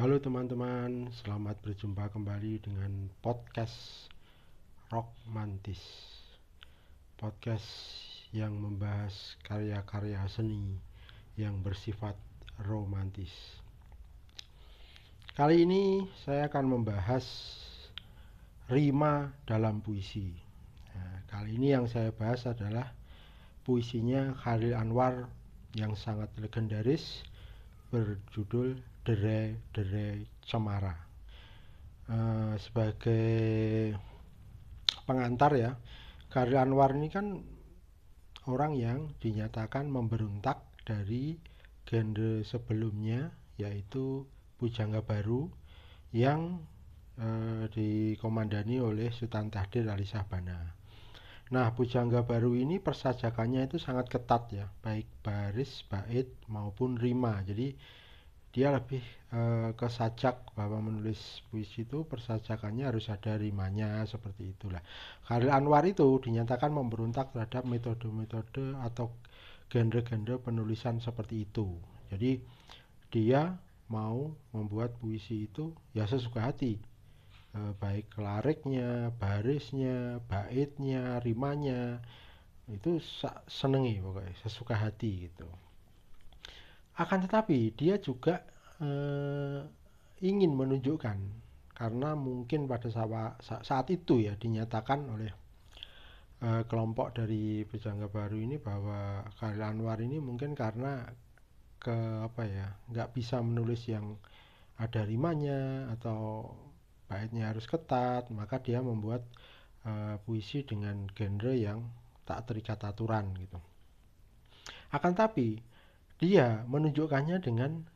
Halo teman-teman, selamat berjumpa kembali dengan podcast Rock Mantis. Podcast yang membahas karya-karya seni yang bersifat romantis. Kali ini saya akan membahas rima dalam puisi. Nah, kali ini yang saya bahas adalah puisinya Khalil Anwar yang sangat legendaris berjudul Derai-Derai Cemara. Uh, sebagai pengantar ya, Khalil Anwar ini kan orang yang dinyatakan memberontak dari genre sebelumnya yaitu Pujangga Baru yang uh, dikomandani oleh Sultan Tahdir Ali Sabana. Nah, pujangga baru ini persajakannya itu sangat ketat ya, baik baris, bait maupun rima. Jadi dia lebih e, ke sajak bahwa menulis puisi itu persajakannya harus ada rimanya seperti itulah. Khalil Anwar itu dinyatakan memberontak terhadap metode-metode atau genre-genre penulisan seperti itu. Jadi dia mau membuat puisi itu ya sesuka hati eh, baik lariknya, barisnya, baitnya, rimanya itu senengi pokoknya sesuka hati gitu. Akan tetapi dia juga eh, ingin menunjukkan karena mungkin pada saat, itu ya dinyatakan oleh eh, kelompok dari Pejangga Baru ini bahwa Khalil Anwar ini mungkin karena ke apa ya nggak bisa menulis yang ada rimanya atau baitnya harus ketat, maka dia membuat uh, puisi dengan genre yang tak terikat aturan gitu. Akan tapi dia menunjukkannya dengan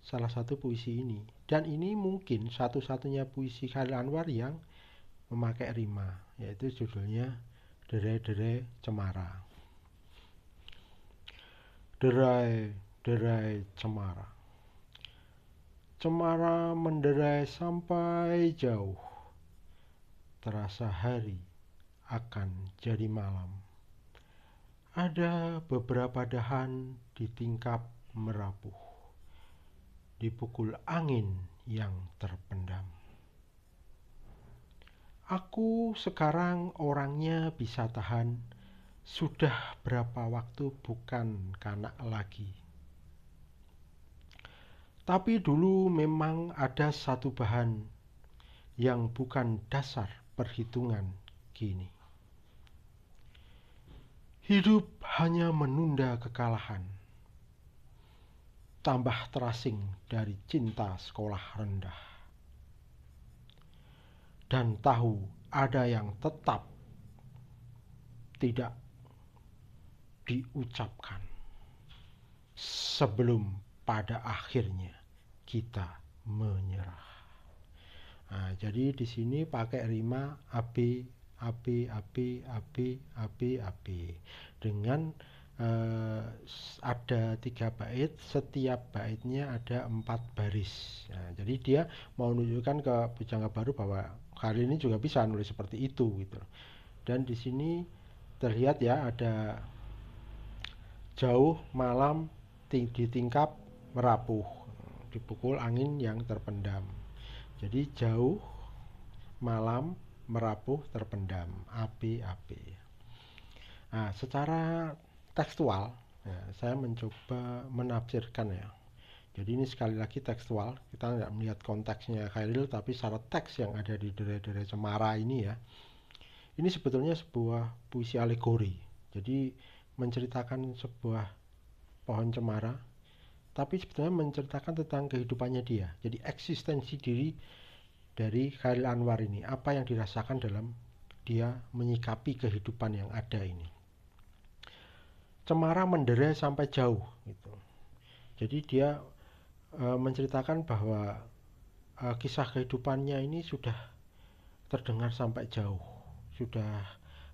salah satu puisi ini dan ini mungkin satu-satunya puisi Khalil Anwar yang memakai rima yaitu judulnya Derai-derai Cemara. Derai-derai Cemara. Cemara menderai sampai jauh. Terasa hari akan jadi malam. Ada beberapa dahan di tingkap merapuh. Dipukul angin yang terpendam. Aku sekarang orangnya bisa tahan. Sudah berapa waktu bukan kanak lagi tapi dulu memang ada satu bahan yang bukan dasar perhitungan kini. Hidup hanya menunda kekalahan. Tambah terasing dari cinta sekolah rendah. Dan tahu ada yang tetap tidak diucapkan sebelum pada akhirnya kita menyerah. Nah, jadi di sini pakai rima api api api api api api. Dengan uh, ada tiga bait setiap baitnya ada empat baris. Nah, jadi dia mau menunjukkan ke pujangga baru bahwa kali ini juga bisa nulis seperti itu gitu dan di sini terlihat ya ada jauh malam di tingkap merapuh. Dipukul angin yang terpendam. Jadi jauh malam merapuh terpendam api-api nah secara tekstual ya, saya mencoba menafsirkan ya. Jadi ini sekali lagi tekstual kita nggak melihat konteksnya Khairil tapi secara teks yang ada di dere-dere cemara ini ya. Ini sebetulnya sebuah puisi alegori. Jadi menceritakan sebuah pohon cemara tapi sebetulnya menceritakan tentang kehidupannya dia. Jadi eksistensi diri dari Khalil Anwar ini, apa yang dirasakan dalam dia menyikapi kehidupan yang ada ini. Cemara mendera sampai jauh gitu. Jadi dia e, menceritakan bahwa e, kisah kehidupannya ini sudah terdengar sampai jauh, sudah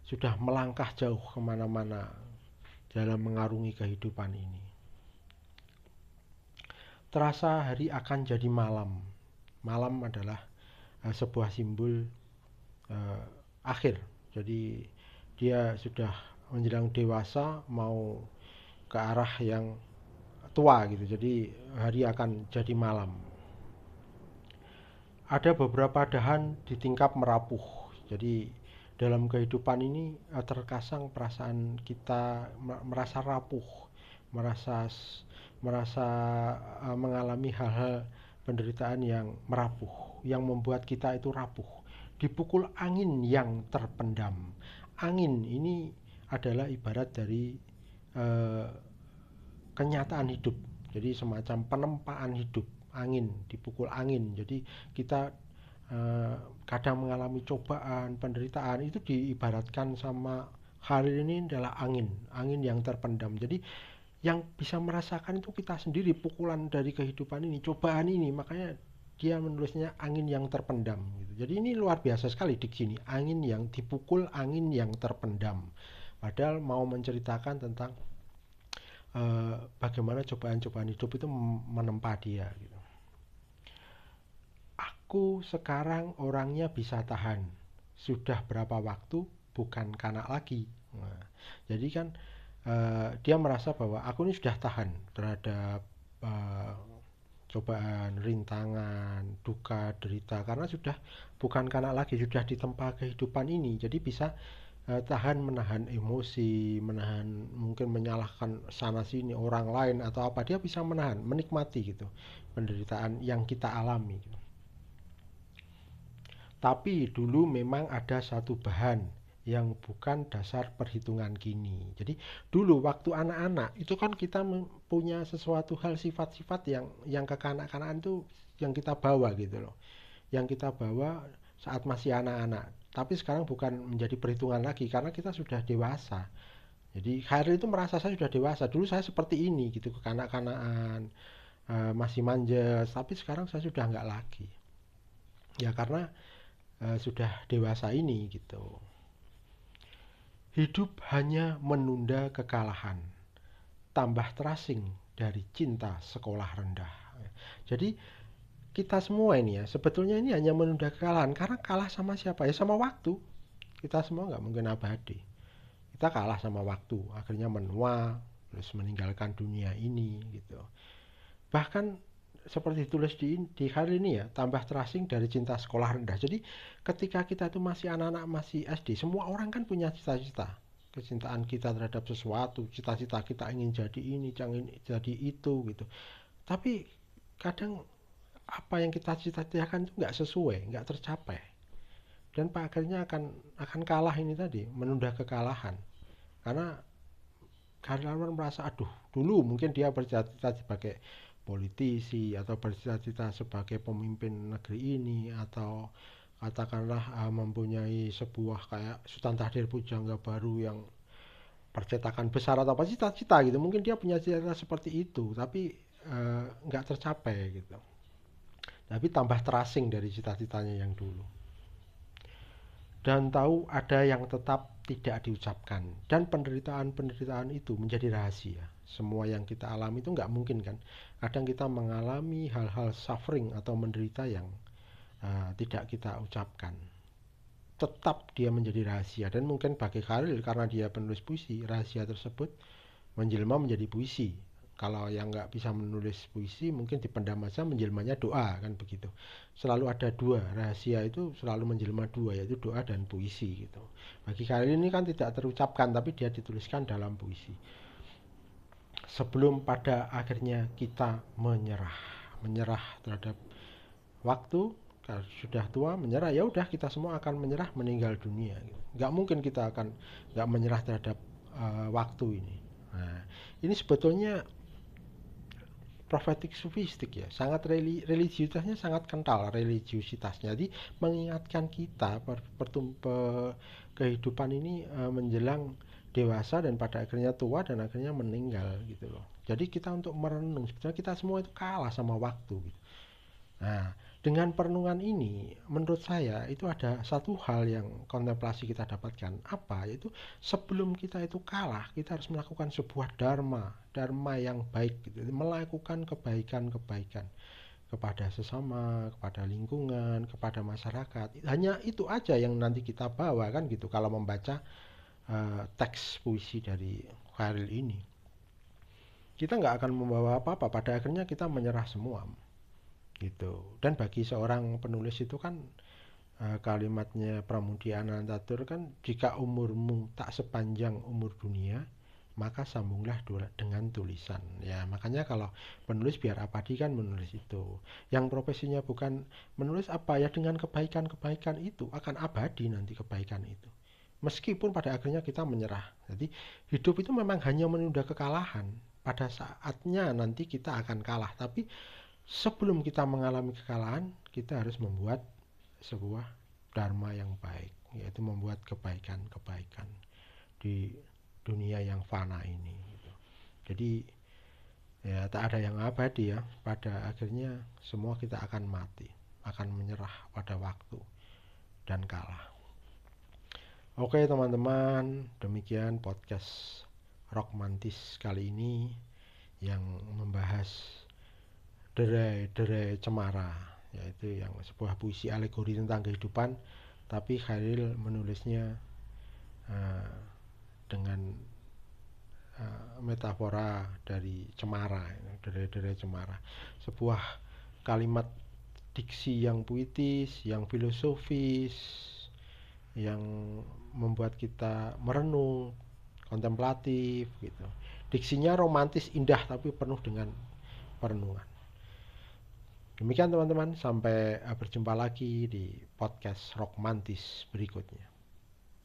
sudah melangkah jauh ke mana-mana dalam mengarungi kehidupan ini terasa hari akan jadi malam. Malam adalah uh, sebuah simbol uh, akhir. Jadi dia sudah menjelang dewasa mau ke arah yang tua gitu. Jadi hari akan jadi malam. ada beberapa dahan ditingkap merapuh. Jadi dalam kehidupan ini uh, terkasang perasaan kita merasa rapuh, merasa merasa mengalami hal-hal penderitaan yang merapuh, yang membuat kita itu rapuh. Dipukul angin yang terpendam. Angin ini adalah ibarat dari uh, kenyataan hidup. Jadi semacam penempaan hidup angin, dipukul angin. Jadi kita eh, kadang mengalami cobaan, penderitaan itu diibaratkan sama hal ini adalah angin, angin yang terpendam. Jadi yang bisa merasakan itu kita sendiri pukulan dari kehidupan ini, cobaan ini. Makanya dia menulisnya angin yang terpendam gitu. Jadi ini luar biasa sekali di sini, angin yang dipukul, angin yang terpendam. Padahal mau menceritakan tentang uh, bagaimana cobaan-cobaan hidup itu menempa dia gitu aku sekarang orangnya bisa tahan. Sudah berapa waktu bukan kanak lagi. Nah, jadi kan uh, dia merasa bahwa aku ini sudah tahan terhadap uh, cobaan, rintangan, duka, derita karena sudah bukan kanak lagi, sudah ditempa kehidupan ini. Jadi bisa uh, tahan menahan emosi, menahan mungkin menyalahkan sana sini orang lain atau apa dia bisa menahan, menikmati gitu penderitaan yang kita alami. Gitu. Tapi dulu memang ada satu bahan yang bukan dasar perhitungan kini. Jadi dulu waktu anak-anak itu kan kita punya sesuatu hal sifat-sifat yang yang kekanak-kanakan itu yang kita bawa gitu loh. Yang kita bawa saat masih anak-anak. Tapi sekarang bukan menjadi perhitungan lagi karena kita sudah dewasa. Jadi Khairil itu merasa saya sudah dewasa. Dulu saya seperti ini gitu kekanak-kanakan, uh, masih manja. Tapi sekarang saya sudah nggak lagi. Ya karena uh, sudah dewasa ini gitu. Hidup hanya menunda kekalahan, tambah terasing dari cinta sekolah rendah. Jadi kita semua ini ya sebetulnya ini hanya menunda kekalahan karena kalah sama siapa ya sama waktu. Kita semua nggak mungkin abadi. Kita kalah sama waktu, akhirnya menua, terus meninggalkan dunia ini gitu. Bahkan seperti ditulis di di hari ini ya tambah terasing dari cinta sekolah rendah. Jadi ketika kita itu masih anak-anak masih SD semua orang kan punya cita-cita. Kecintaan kita terhadap sesuatu cita-cita kita ingin jadi ini ingin jadi itu gitu. Tapi kadang apa yang kita cita-citakan itu nggak sesuai nggak tercapai. Dan pak akhirnya akan akan kalah ini tadi menunda kekalahan. Karena karyawan merasa aduh dulu mungkin dia bercita-cita sebagai politisi atau bercita-cita sebagai pemimpin negeri ini atau katakanlah uh, mempunyai sebuah kayak Sultan Tahdir Pujangga baru yang percetakan besar atau apa cita-cita gitu. Mungkin dia punya cita-cita seperti itu tapi uh, nggak tercapai gitu. Tapi tambah terasing dari cita-citanya yang dulu dan tahu ada yang tetap tidak diucapkan. Dan penderitaan-penderitaan itu menjadi rahasia. Semua yang kita alami itu nggak mungkin kan? Kadang kita mengalami hal-hal suffering atau menderita yang uh, tidak kita ucapkan. Tetap dia menjadi rahasia. Dan mungkin bagi Khalil karena dia penulis puisi rahasia tersebut menjelma menjadi puisi kalau yang nggak bisa menulis puisi mungkin dipendam aja menjelmanya doa kan begitu. Selalu ada dua rahasia itu selalu menjelma dua yaitu doa dan puisi gitu. Bagi kali ini kan tidak terucapkan tapi dia dituliskan dalam puisi. Sebelum pada akhirnya kita menyerah menyerah terhadap waktu sudah tua menyerah ya udah kita semua akan menyerah meninggal dunia gitu. nggak mungkin kita akan nggak menyerah terhadap uh, waktu ini. Nah ini sebetulnya profetik sufistik ya. Sangat religi religiusitasnya sangat kental religiusitasnya. Jadi mengingatkan kita per, per, kehidupan ini e, menjelang dewasa dan pada akhirnya tua dan akhirnya meninggal gitu loh. Jadi kita untuk merenung sebetulnya kita semua itu kalah sama waktu gitu. nah dengan perenungan ini, menurut saya itu ada satu hal yang kontemplasi kita dapatkan. Apa? Yaitu sebelum kita itu kalah, kita harus melakukan sebuah dharma, dharma yang baik, gitu. melakukan kebaikan-kebaikan kepada sesama, kepada lingkungan, kepada masyarakat. Hanya itu aja yang nanti kita bawa kan gitu kalau membaca uh, teks puisi dari Khairil ini. Kita nggak akan membawa apa-apa. Pada akhirnya kita menyerah semua gitu. Dan bagi seorang penulis itu kan uh, kalimatnya Pramudia Anantatur kan jika umurmu tak sepanjang umur dunia maka sambunglah dengan tulisan. Ya makanya kalau penulis biar abadi kan menulis itu. Yang profesinya bukan menulis apa ya dengan kebaikan-kebaikan itu akan abadi nanti kebaikan itu. Meskipun pada akhirnya kita menyerah. Jadi hidup itu memang hanya menunda kekalahan. Pada saatnya nanti kita akan kalah. Tapi sebelum kita mengalami kekalahan kita harus membuat sebuah dharma yang baik yaitu membuat kebaikan-kebaikan di dunia yang fana ini gitu. jadi ya tak ada yang abadi ya pada akhirnya semua kita akan mati akan menyerah pada waktu dan kalah oke teman-teman demikian podcast rock mantis kali ini yang membahas derai-derai cemara yaitu yang sebuah puisi alegori tentang kehidupan tapi Khalil menulisnya uh, dengan uh, metafora dari cemara derai-derai cemara. Sebuah kalimat diksi yang puitis yang filosofis yang membuat kita merenung kontemplatif gitu. Diksinya romantis indah tapi penuh dengan perenungan Demikian teman-teman, sampai eh, berjumpa lagi di podcast Rock Mantis berikutnya.